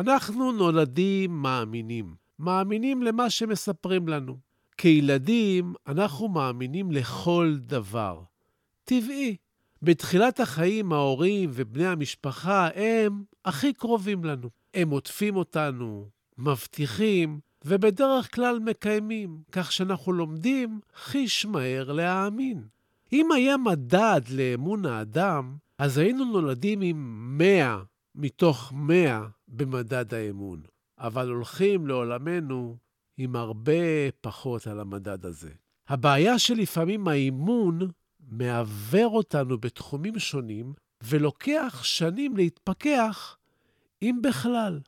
אנחנו נולדים מאמינים. מאמינים למה שמספרים לנו. כילדים, אנחנו מאמינים לכל דבר. טבעי. בתחילת החיים, ההורים ובני המשפחה הם הכי קרובים לנו. הם עוטפים אותנו, מבטיחים, ובדרך כלל מקיימים, כך שאנחנו לומדים חיש מהר להאמין. אם היה מדד לאמון האדם, אז היינו נולדים עם 100 מתוך 100 במדד האמון, אבל הולכים לעולמנו עם הרבה פחות על המדד הזה. הבעיה שלפעמים האימון מעוור אותנו בתחומים שונים, ולוקח שנים להתפכח, אם בכלל.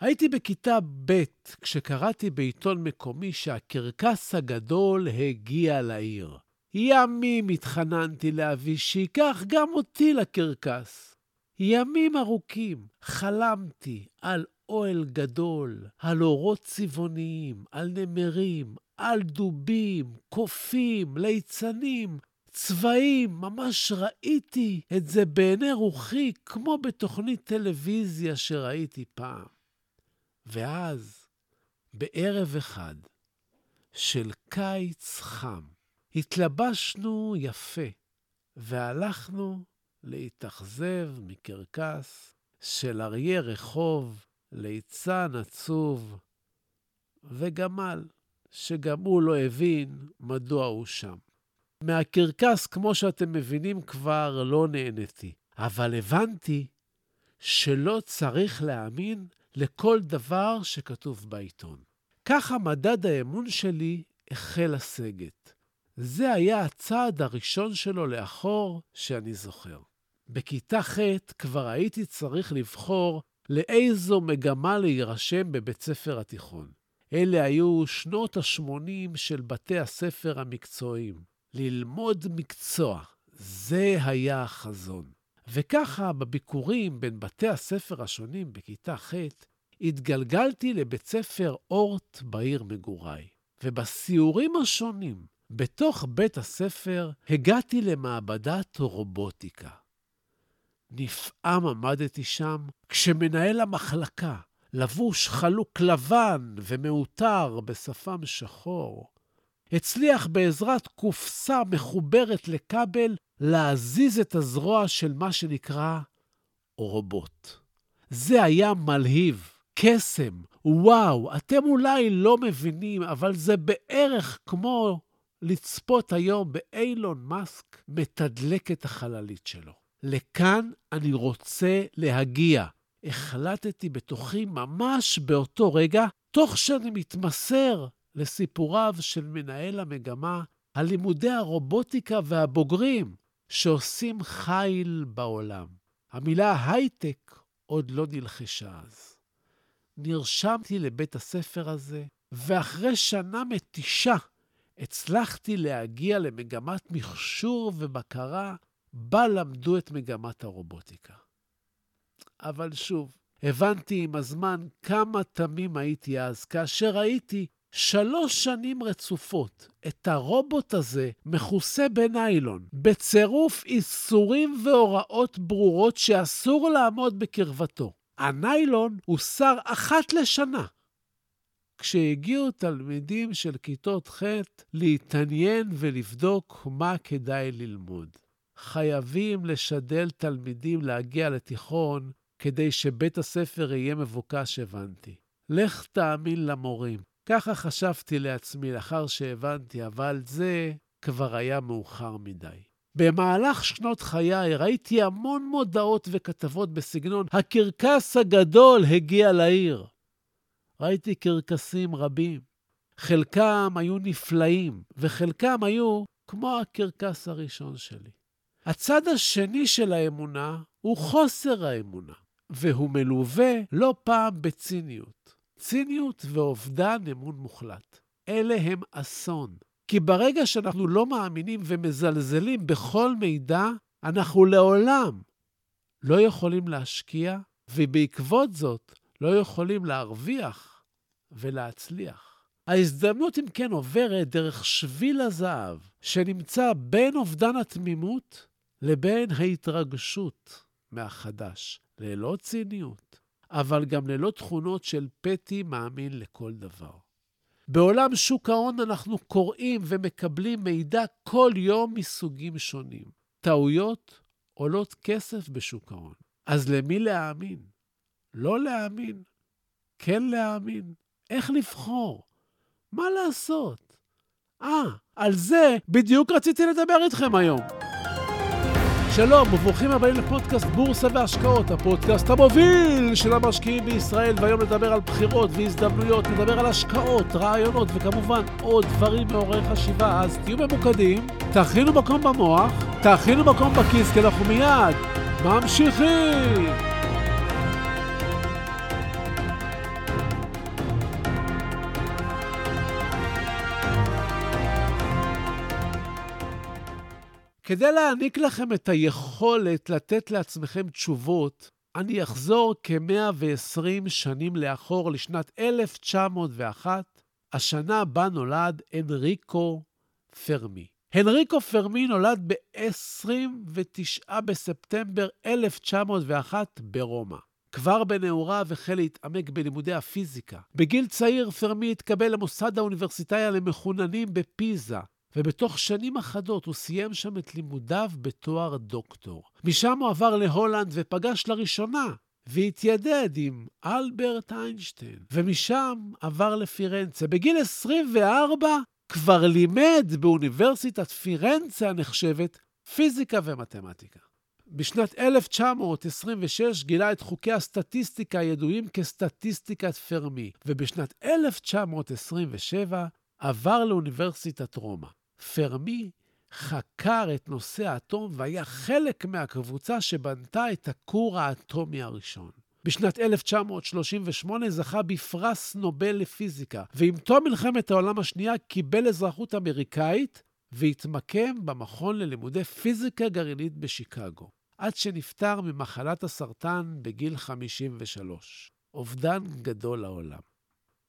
הייתי בכיתה ב' כשקראתי בעיתון מקומי שהקרקס הגדול הגיע לעיר. ימים התחננתי לאבי שייקח גם אותי לקרקס. ימים ארוכים חלמתי על אוהל גדול, על אורות צבעוניים, על נמרים, על דובים, קופים, ליצנים, צבעים, ממש ראיתי את זה בעיני רוחי, כמו בתוכנית טלוויזיה שראיתי פעם. ואז, בערב אחד של קיץ חם, התלבשנו יפה והלכנו להתאכזב מקרקס של אריה רחוב, ליצן עצוב וגמל, שגם הוא לא הבין מדוע הוא שם. מהקרקס, כמו שאתם מבינים, כבר לא נהניתי, אבל הבנתי שלא צריך להאמין לכל דבר שכתוב בעיתון. ככה מדד האמון שלי החל לסגת. זה היה הצעד הראשון שלו לאחור שאני זוכר. בכיתה ח' כבר הייתי צריך לבחור לאיזו מגמה להירשם בבית ספר התיכון. אלה היו שנות ה-80 של בתי הספר המקצועיים. ללמוד מקצוע, זה היה החזון. וככה, בביקורים בין בתי הספר השונים בכיתה ח', התגלגלתי לבית ספר אורט בעיר מגוריי. ובסיורים השונים בתוך בית הספר הגעתי למעבדת רובוטיקה. נפעם עמדתי שם, כשמנהל המחלקה, לבוש חלוק לבן ומעוטר בשפם שחור, הצליח בעזרת קופסה מחוברת לכבל להזיז את הזרוע של מה שנקרא רובוט. זה היה מלהיב, קסם, וואו, אתם אולי לא מבינים, אבל זה בערך כמו לצפות היום באיילון מאסק מתדלק את החללית שלו. לכאן אני רוצה להגיע. החלטתי בתוכי ממש באותו רגע, תוך שאני מתמסר לסיפוריו של מנהל המגמה על לימודי הרובוטיקה והבוגרים שעושים חיל בעולם. המילה הייטק עוד לא נלחשה אז. נרשמתי לבית הספר הזה, ואחרי שנה מתישה הצלחתי להגיע למגמת מכשור ובקרה בה למדו את מגמת הרובוטיקה. אבל שוב, הבנתי עם הזמן כמה תמים הייתי אז, כאשר ראיתי שלוש שנים רצופות את הרובוט הזה מכוסה בניילון, בצירוף איסורים והוראות ברורות שאסור לעמוד בקרבתו. הניילון הוסר אחת לשנה. כשהגיעו תלמידים של כיתות ח' להתעניין ולבדוק מה כדאי ללמוד. חייבים לשדל תלמידים להגיע לתיכון כדי שבית הספר יהיה מבוקש, הבנתי. לך תאמין למורים. ככה חשבתי לעצמי לאחר שהבנתי, אבל זה כבר היה מאוחר מדי. במהלך שנות חיי ראיתי המון מודעות וכתבות בסגנון הקרקס הגדול הגיע לעיר. ראיתי קרקסים רבים. חלקם היו נפלאים, וחלקם היו כמו הקרקס הראשון שלי. הצד השני של האמונה הוא חוסר האמונה, והוא מלווה לא פעם בציניות. ציניות ואובדן אמון מוחלט. אלה הם אסון. כי ברגע שאנחנו לא מאמינים ומזלזלים בכל מידע, אנחנו לעולם לא יכולים להשקיע, ובעקבות זאת לא יכולים להרוויח ולהצליח. ההזדמנות, אם כן, עוברת דרך שביל הזהב, שנמצא בין אובדן התמימות לבין ההתרגשות מהחדש, ללא ציניות, אבל גם ללא תכונות של פטי מאמין לכל דבר. בעולם שוק ההון אנחנו קוראים ומקבלים מידע כל יום מסוגים שונים. טעויות עולות כסף בשוק ההון. אז למי להאמין? לא להאמין, כן להאמין. איך לבחור? מה לעשות? אה, על זה בדיוק רציתי לדבר איתכם היום. שלום וברוכים הבאים לפודקאסט בורסה והשקעות, הפודקאסט המוביל של המשקיעים בישראל, והיום נדבר על בחירות והזדמנויות, נדבר על השקעות, רעיונות וכמובן עוד דברים מעוררי חשיבה, אז תהיו ממוקדים, תכינו מקום במוח, תכינו מקום בכיס, כי אנחנו מיד ממשיכים. כדי להעניק לכם את היכולת לתת לעצמכם תשובות, אני אחזור כ-120 שנים לאחור לשנת 1901, השנה בה נולד הנריקו פרמי. הנריקו פרמי נולד ב-29 בספטמבר 1901 ברומא. כבר בנעוריו החל להתעמק בלימודי הפיזיקה. בגיל צעיר פרמי התקבל למוסד האוניברסיטאי למחוננים בפיזה, ובתוך שנים אחדות הוא סיים שם את לימודיו בתואר דוקטור. משם הוא עבר להולנד ופגש לראשונה והתיידד עם אלברט איינשטיין, ומשם עבר לפירנצה. בגיל 24 כבר לימד באוניברסיטת פירנצה הנחשבת פיזיקה ומתמטיקה. בשנת 1926 גילה את חוקי הסטטיסטיקה הידועים כסטטיסטיקת פרמי, ובשנת 1927 עבר לאוניברסיטת רומא. פרמי חקר את נושא האטום והיה חלק מהקבוצה שבנתה את הכור האטומי הראשון. בשנת 1938 זכה בפרס נובל לפיזיקה, ועם תום מלחמת העולם השנייה קיבל אזרחות אמריקאית והתמקם במכון ללימודי פיזיקה גרעינית בשיקגו, עד שנפטר ממחלת הסרטן בגיל 53. אובדן גדול לעולם.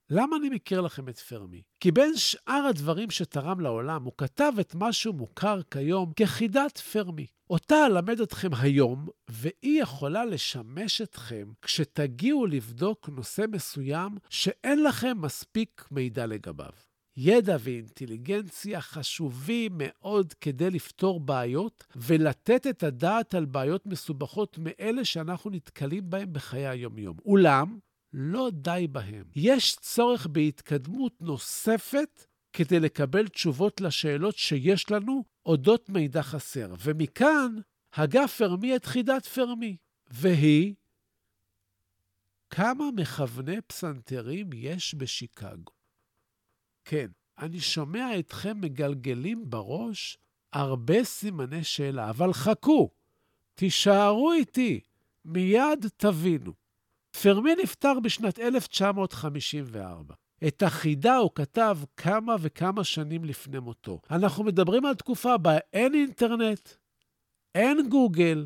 למה אני מכיר לכם את פרמי? כי בין שאר הדברים שתרם לעולם, הוא כתב את מה שהוא מוכר כיום כחידת פרמי. אותה אלמד אתכם היום, והיא יכולה לשמש אתכם כשתגיעו לבדוק נושא מסוים שאין לכם מספיק מידע לגביו. ידע ואינטליגנציה חשובים מאוד כדי לפתור בעיות ולתת את הדעת על בעיות מסובכות מאלה שאנחנו נתקלים בהן בחיי היום-יום. אולם, לא די בהם. יש צורך בהתקדמות נוספת כדי לקבל תשובות לשאלות שיש לנו אודות מידע חסר. ומכאן הגה פרמי את חידת פרמי, והיא כמה מכווני פסנתרים יש בשיקגו. כן, אני שומע אתכם מגלגלים בראש הרבה סימני שאלה, אבל חכו, תישארו איתי, מיד תבינו. פרמי נפטר בשנת 1954. את החידה הוא כתב כמה וכמה שנים לפני מותו. אנחנו מדברים על תקופה בה אין אינטרנט, אין גוגל,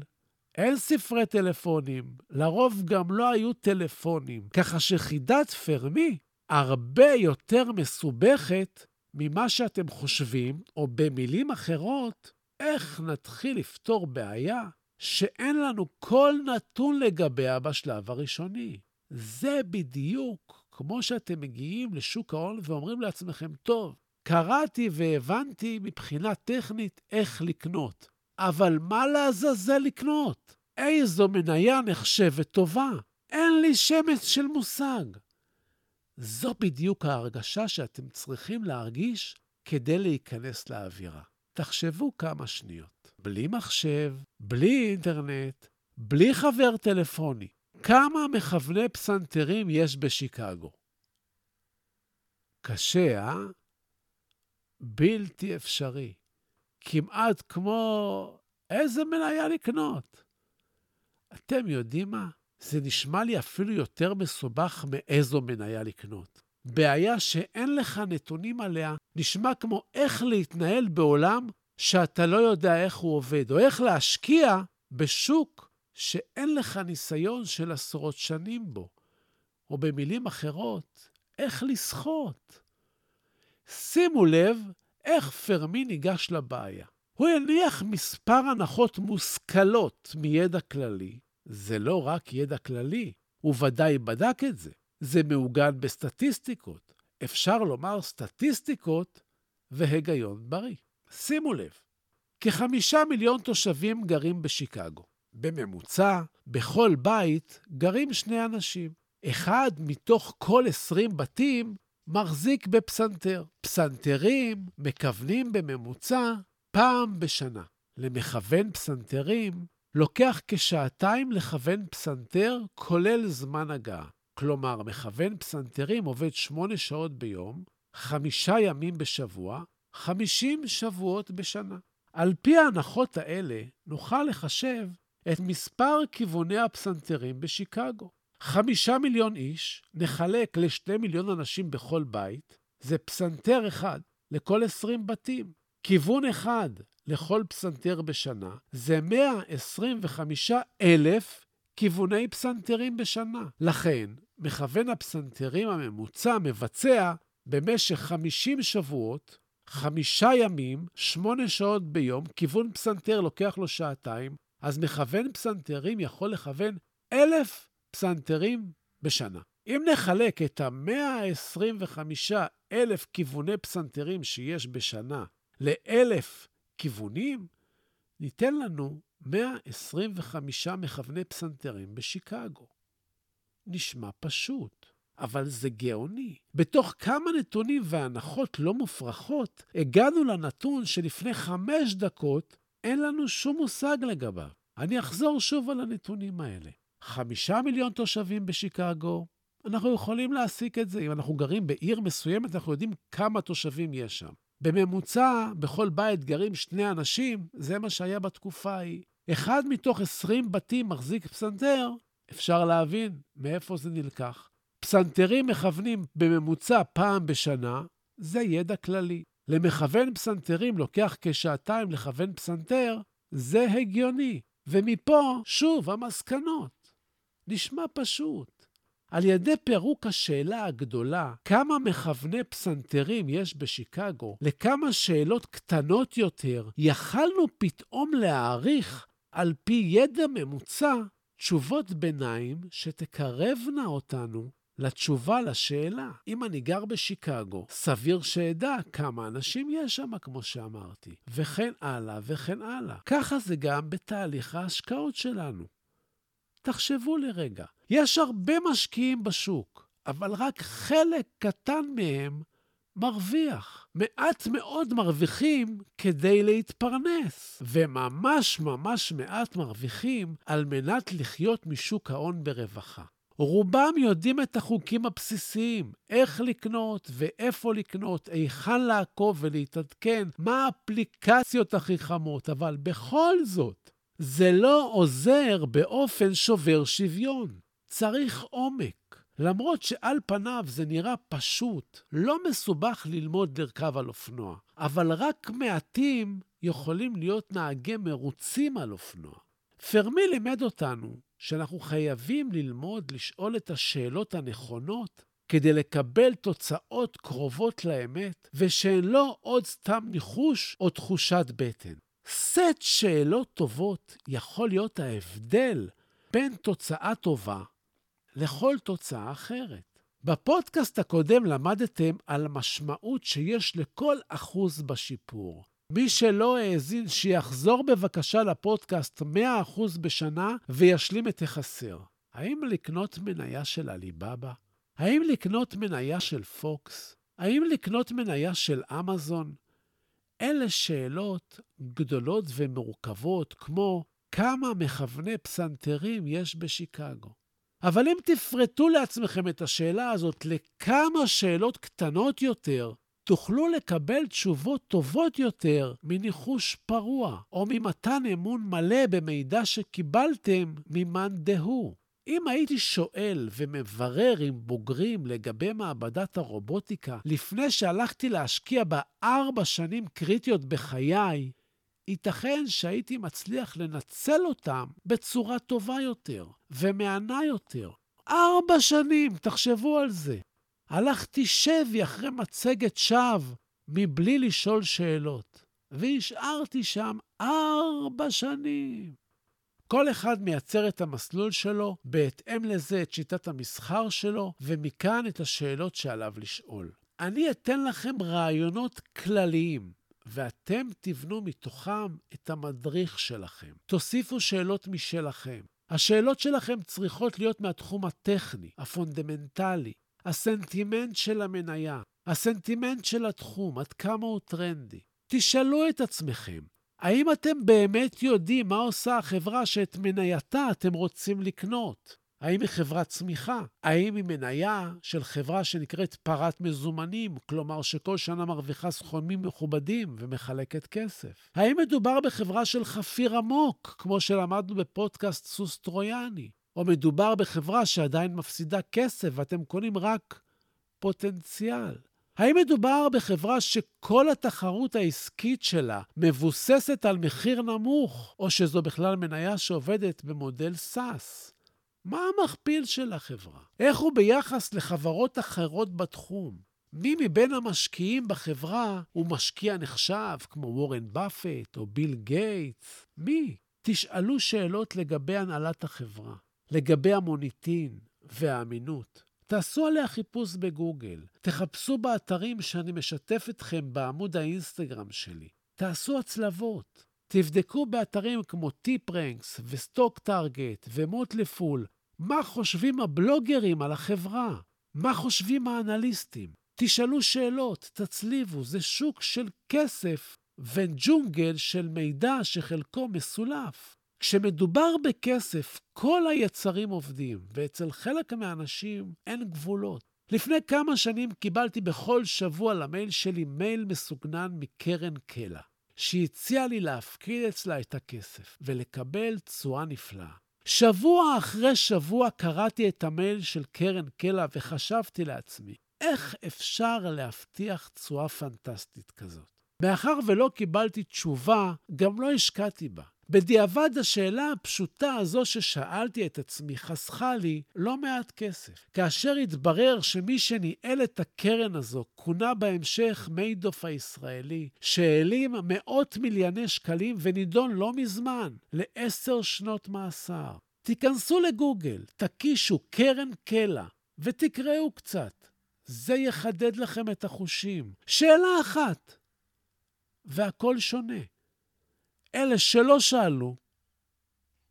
אין ספרי טלפונים, לרוב גם לא היו טלפונים, ככה שחידת פרמי הרבה יותר מסובכת ממה שאתם חושבים, או במילים אחרות, איך נתחיל לפתור בעיה שאין לנו כל נתון לגביה בשלב הראשוני. זה בדיוק כמו שאתם מגיעים לשוק ההון ואומרים לעצמכם, טוב, קראתי והבנתי מבחינה טכנית איך לקנות, אבל מה לעזאזל לקנות? איזו מניה נחשבת טובה? אין לי שמץ של מושג. זו בדיוק ההרגשה שאתם צריכים להרגיש כדי להיכנס לאווירה. תחשבו כמה שניות. בלי מחשב, בלי אינטרנט, בלי חבר טלפוני. כמה מכווני פסנתרים יש בשיקגו? קשה, אה? בלתי אפשרי. כמעט כמו איזה מניה לקנות. אתם יודעים מה? זה נשמע לי אפילו יותר מסובך מאיזו מניה לקנות. בעיה שאין לך נתונים עליה, נשמע כמו איך להתנהל בעולם שאתה לא יודע איך הוא עובד, או איך להשקיע בשוק שאין לך ניסיון של עשרות שנים בו, או במילים אחרות, איך לסחוט. שימו לב איך פרמי ניגש לבעיה. הוא הניח מספר הנחות מושכלות מידע כללי. זה לא רק ידע כללי, הוא ודאי בדק את זה. זה מעוגן בסטטיסטיקות. אפשר לומר סטטיסטיקות והיגיון בריא. שימו לב, כחמישה מיליון תושבים גרים בשיקגו. בממוצע, בכל בית גרים שני אנשים. אחד מתוך כל עשרים בתים מחזיק בפסנתר. פסנתרים מכוונים בממוצע פעם בשנה. למכוון פסנתרים לוקח כשעתיים לכוון פסנתר, כולל זמן הגעה. כלומר, מכוון פסנתרים עובד שמונה שעות ביום, חמישה ימים בשבוע, חמישים שבועות בשנה. על פי ההנחות האלה, נוכל לחשב את מספר כיווני הפסנתרים בשיקגו. חמישה מיליון איש נחלק לשני מיליון אנשים בכל בית, זה פסנתר אחד לכל עשרים בתים. כיוון אחד לכל פסנתר בשנה זה 125 אלף כיווני פסנתרים בשנה. לכן, מכוון הפסנתרים הממוצע מבצע במשך 50 שבועות, חמישה ימים, שמונה שעות ביום, כיוון פסנתר לוקח לו שעתיים, אז מכוון פסנתרים יכול לכוון אלף פסנתרים בשנה. אם נחלק את ה-125 אלף כיווני פסנתרים שיש בשנה לאלף כיוונים, ניתן לנו 125 מכווני פסנתרים בשיקגו. נשמע פשוט, אבל זה גאוני. בתוך כמה נתונים והנחות לא מופרכות, הגענו לנתון שלפני חמש דקות אין לנו שום מושג לגביו. אני אחזור שוב על הנתונים האלה. חמישה מיליון תושבים בשיקגו, אנחנו יכולים להסיק את זה. אם אנחנו גרים בעיר מסוימת, אנחנו יודעים כמה תושבים יש שם. בממוצע, בכל בית גרים שני אנשים, זה מה שהיה בתקופה ההיא. אחד מתוך 20 בתים מחזיק פסנתר, אפשר להבין מאיפה זה נלקח. פסנתרים מכוונים בממוצע פעם בשנה, זה ידע כללי. למכוון פסנתרים לוקח כשעתיים לכוון פסנתר, זה הגיוני. ומפה, שוב, המסקנות. נשמע פשוט. על ידי פירוק השאלה הגדולה, כמה מכווני פסנתרים יש בשיקגו, לכמה שאלות קטנות יותר, יכלנו פתאום להעריך, על פי ידע ממוצע, תשובות ביניים שתקרבנה אותנו לתשובה לשאלה. אם אני גר בשיקגו, סביר שאדע כמה אנשים יש שם, כמו שאמרתי, וכן הלאה וכן הלאה. ככה זה גם בתהליך ההשקעות שלנו. תחשבו לרגע, יש הרבה משקיעים בשוק, אבל רק חלק קטן מהם מרוויח. מעט מאוד מרוויחים כדי להתפרנס, וממש ממש מעט מרוויחים על מנת לחיות משוק ההון ברווחה. רובם יודעים את החוקים הבסיסיים, איך לקנות ואיפה לקנות, היכן לעקוב ולהתעדכן, מה האפליקציות הכי חמות, אבל בכל זאת, זה לא עוזר באופן שובר שוויון. צריך עומק. למרות שעל פניו זה נראה פשוט, לא מסובך ללמוד לרכב על אופנוע, אבל רק מעטים יכולים להיות נהגי מרוצים על אופנוע. פרמי לימד אותנו שאנחנו חייבים ללמוד לשאול את השאלות הנכונות כדי לקבל תוצאות קרובות לאמת, ושהן לא עוד סתם ניחוש או תחושת בטן. סט שאלות טובות יכול להיות ההבדל בין תוצאה טובה לכל תוצאה אחרת. בפודקאסט הקודם למדתם על המשמעות שיש לכל אחוז בשיפור. מי שלא האזין, שיחזור בבקשה לפודקאסט 100% בשנה וישלים את החסר. האם לקנות מניה של עליבאבא? האם לקנות מניה של פוקס? האם לקנות מניה של אמזון? אלה שאלות גדולות ומורכבות, כמו כמה מכווני פסנתרים יש בשיקגו. אבל אם תפרטו לעצמכם את השאלה הזאת לכמה שאלות קטנות יותר, תוכלו לקבל תשובות טובות יותר מניחוש פרוע, או ממתן אמון מלא במידע שקיבלתם ממאן דהוא. אם הייתי שואל ומברר עם בוגרים לגבי מעבדת הרובוטיקה לפני שהלכתי להשקיע בה ארבע שנים קריטיות בחיי, ייתכן שהייתי מצליח לנצל אותם בצורה טובה יותר ומהנה יותר. ארבע שנים, תחשבו על זה. הלכתי שבי אחרי מצגת שווא מבלי לשאול שאלות, והשארתי שם ארבע שנים. כל אחד מייצר את המסלול שלו, בהתאם לזה את שיטת המסחר שלו, ומכאן את השאלות שעליו לשאול. אני אתן לכם רעיונות כלליים, ואתם תבנו מתוכם את המדריך שלכם. תוסיפו שאלות משלכם. השאלות שלכם צריכות להיות מהתחום הטכני, הפונדמנטלי, הסנטימנט של המניה, הסנטימנט של התחום, עד כמה הוא טרנדי. תשאלו את עצמכם, האם אתם באמת יודעים מה עושה החברה שאת מנייתה אתם רוצים לקנות? האם היא חברת צמיחה? האם היא מניה של חברה שנקראת פרת מזומנים, כלומר שכל שנה מרוויחה סכומים מכובדים ומחלקת כסף? האם מדובר בחברה של חפיר עמוק, כמו שלמדנו בפודקאסט סוס טרויאני? או מדובר בחברה שעדיין מפסידה כסף ואתם קונים רק פוטנציאל? האם מדובר בחברה שכל התחרות העסקית שלה מבוססת על מחיר נמוך, או שזו בכלל מניה שעובדת במודל SaaS? מה המכפיל של החברה? איך הוא ביחס לחברות אחרות בתחום? מי מבין המשקיעים בחברה הוא משקיע נחשב, כמו וורן באפט או ביל גייטס? מי? תשאלו שאלות לגבי הנהלת החברה, לגבי המוניטין והאמינות. תעשו עליה חיפוש בגוגל, תחפשו באתרים שאני משתף אתכם בעמוד האינסטגרם שלי. תעשו הצלבות. תבדקו באתרים כמו טיפרנקס וסטוק טארגט ומוטלפול מה חושבים הבלוגרים על החברה, מה חושבים האנליסטים. תשאלו שאלות, תצליבו, זה שוק של כסף וג'ונגל של מידע שחלקו מסולף. כשמדובר בכסף, כל היצרים עובדים, ואצל חלק מהאנשים אין גבולות. לפני כמה שנים קיבלתי בכל שבוע למייל שלי מייל מסוגנן מקרן קלע, שהציעה לי להפקיד אצלה את הכסף ולקבל תשואה נפלאה. שבוע אחרי שבוע קראתי את המייל של קרן קלע וחשבתי לעצמי, איך אפשר להבטיח תשואה פנטסטית כזאת? מאחר ולא קיבלתי תשובה, גם לא השקעתי בה. בדיעבד השאלה הפשוטה הזו ששאלתי את עצמי חסכה לי לא מעט כסף. כאשר התברר שמי שניהל את הקרן הזו כונה בהמשך מיידוף הישראלי, שהעלים מאות מיליוני שקלים ונידון לא מזמן לעשר שנות מאסר. תיכנסו לגוגל, תקישו קרן קלע ותקראו קצת. זה יחדד לכם את החושים. שאלה אחת, והכל שונה. אלה שלא שאלו,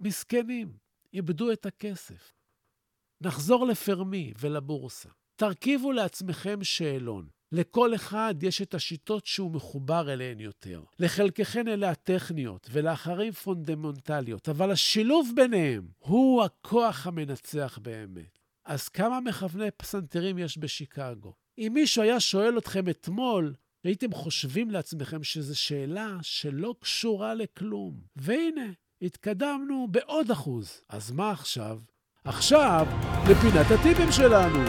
מסכנים, איבדו את הכסף. נחזור לפרמי ולבורסה. תרכיבו לעצמכם שאלון. לכל אחד יש את השיטות שהוא מחובר אליהן יותר. לחלקכן אלה הטכניות, ולאחרים פונדמנטליות, אבל השילוב ביניהם הוא הכוח המנצח באמת. אז כמה מכווני פסנתרים יש בשיקגו? אם מישהו היה שואל אתכם אתמול, הייתם חושבים לעצמכם שזו שאלה שלא קשורה לכלום. והנה, התקדמנו בעוד אחוז. אז מה עכשיו? עכשיו, לפינת הטיפים שלנו.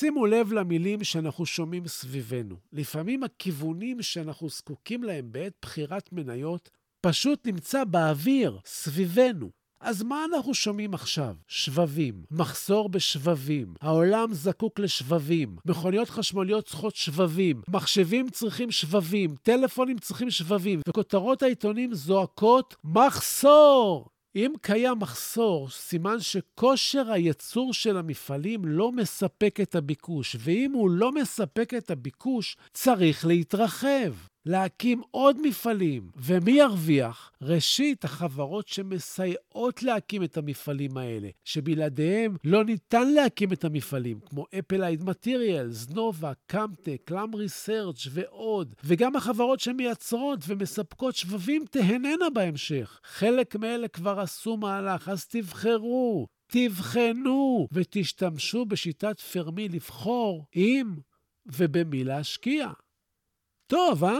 שימו לב למילים שאנחנו שומעים סביבנו. לפעמים הכיוונים שאנחנו זקוקים להם בעת בחירת מניות פשוט נמצא באוויר, סביבנו. אז מה אנחנו שומעים עכשיו? שבבים, מחסור בשבבים, העולם זקוק לשבבים, מכוניות חשמליות צריכות שבבים, מחשבים צריכים שבבים, טלפונים צריכים שבבים, וכותרות העיתונים זועקות מחסור! אם קיים מחסור, סימן שכושר הייצור של המפעלים לא מספק את הביקוש, ואם הוא לא מספק את הביקוש, צריך להתרחב. להקים עוד מפעלים. ומי ירוויח? ראשית, החברות שמסייעות להקים את המפעלים האלה, שבלעדיהם לא ניתן להקים את המפעלים, כמו Applied Materials, נובה, קמטק, Lam Research ועוד. וגם החברות שמייצרות ומספקות שבבים תיהנינה בהמשך. חלק מאלה כבר עשו מהלך, אז תבחרו. תבחנו ותשתמשו בשיטת פרמי לבחור אם ובמי להשקיע. טוב, אה?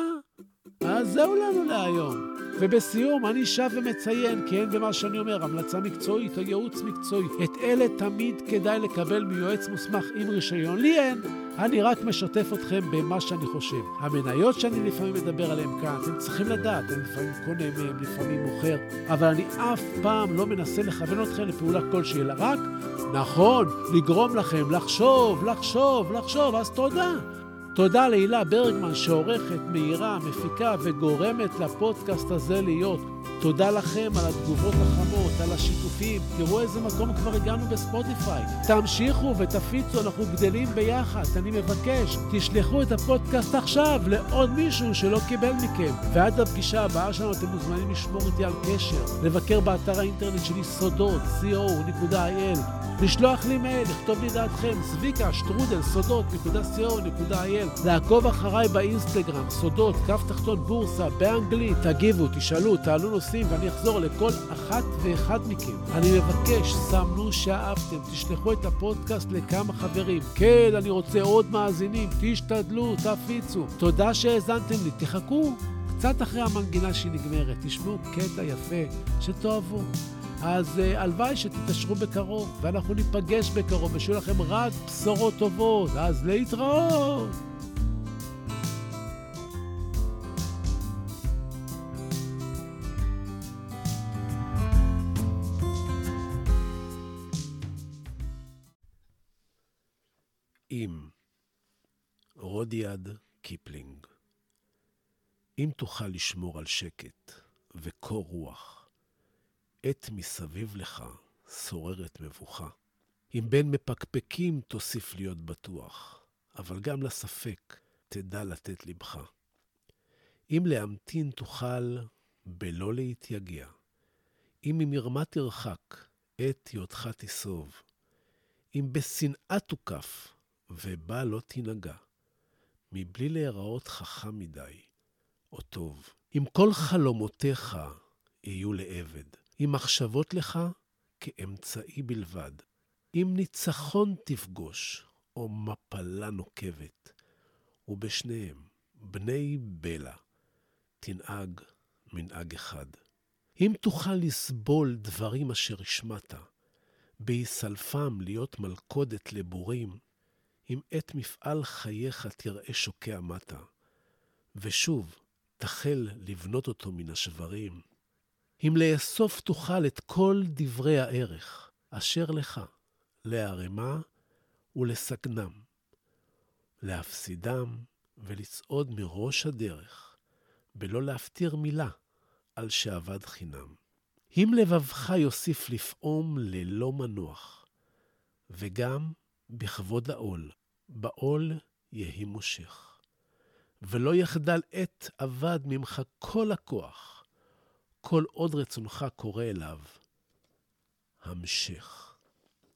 אז זהו לנו להיום. ובסיום, אני שב ומציין, כי אין במה שאני אומר המלצה מקצועית או ייעוץ מקצועי. את אלה תמיד כדאי לקבל מיועץ מוסמך עם רישיון. לי אין. אני רק משתף אתכם במה שאני חושב. המניות שאני לפעמים מדבר עליהן כאן, אתם צריכים לדעת, אני לפעמים קונה מהן, לפעמים מוכר, אבל אני אף פעם לא מנסה לכוון אתכם לפעולה כלשהי, אלא רק, נכון, לגרום לכם לחשוב, לחשוב, לחשוב, אז תודה. תודה להילה ברגמן שעורכת, מאירה, מפיקה וגורמת לפודקאסט הזה להיות. תודה לכם על התגובות החמות, על השיתופים. תראו איזה מקום כבר הגענו בספוטיפיי. תמשיכו ותפיצו, אנחנו גדלים ביחד. אני מבקש, תשלחו את הפודקאסט עכשיו לעוד מישהו שלא קיבל מכם. ועד הפגישה הבאה שלנו אתם מוזמנים לשמור איתי על קשר, לבקר באתר האינטרנט שלי סודות, co.il. לשלוח לי מייל, לכתוב לי דעתכם, צביקה, שטרודל, סודות, נקודה co.il, לעקוב אחריי באינסטגרם, סודות, כף תחתון בורסה, באנגלית, תגיבו, תשאלו, תעלו נושאים ואני אחזור לכל אחת ואחד מכם. אני מבקש, סמנו שאהבתם, תשלחו את הפודקאסט לכמה חברים. כן, אני רוצה עוד מאזינים, תשתדלו, תפיצו. תודה שהאזנתם לי, תחכו. קצת אחרי המנגינה שהיא נגמרת, תשמעו קטע יפה שתאהבו. אז uh, הלוואי שתתעשרו בקרוב, ואנחנו ניפגש בקרוב, ושיהיו לכם רק בשורות טובות. אז להתראות! אם רודיארד קיפלינג, אם תוכל לשמור על שקט וקור רוח, עת מסביב לך שוררת מבוכה. אם בין מפקפקים תוסיף להיות בטוח, אבל גם לספק תדע לתת לבך. אם להמתין תוכל בלא להתייגע, אם ממרמה תרחק, עת היותך תסוב, אם בשנאה תוקף, ובה לא תנהגע, מבלי להיראות חכם מדי, או טוב. אם כל חלומותיך יהיו לעבד, אם מחשבות לך כאמצעי בלבד. אם ניצחון תפגוש, או מפלה נוקבת, ובשניהם, בני בלע, תנהג מנהג אחד. אם תוכל לסבול דברים אשר השמעת, בהיסלפם להיות מלכודת לבורים, אם עת מפעל חייך תראה שוקע מטה, ושוב תחל לבנות אותו מן השברים, אם לאסוף תוכל את כל דברי הערך אשר לך, לערמה ולסגנם, להפסידם ולצעוד מראש הדרך, בלא להפטיר מילה על שאבד חינם. אם לבבך יוסיף לפעום ללא מנוח, וגם בכבוד העול, בעול יהי מושך. ולא יחדל עת אבד ממך כל הכוח, כל עוד רצונך קורא אליו, המשך.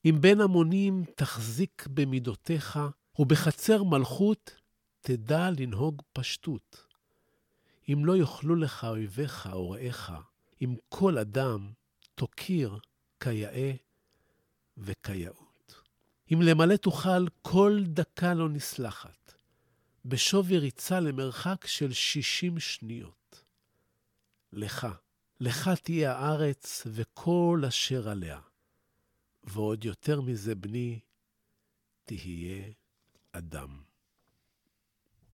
אם בין המונים תחזיק במידותיך, ובחצר מלכות תדע לנהוג פשטות. אם לא יאכלו לך אויביך או רעיך, אם כל אדם תוקיר כיאה וכיאות. אם למלא תוכל כל דקה לא נסלחת, בשווי ריצה למרחק של שישים שניות. לך, לך תהיה הארץ וכל אשר עליה. ועוד יותר מזה, בני, תהיה אדם.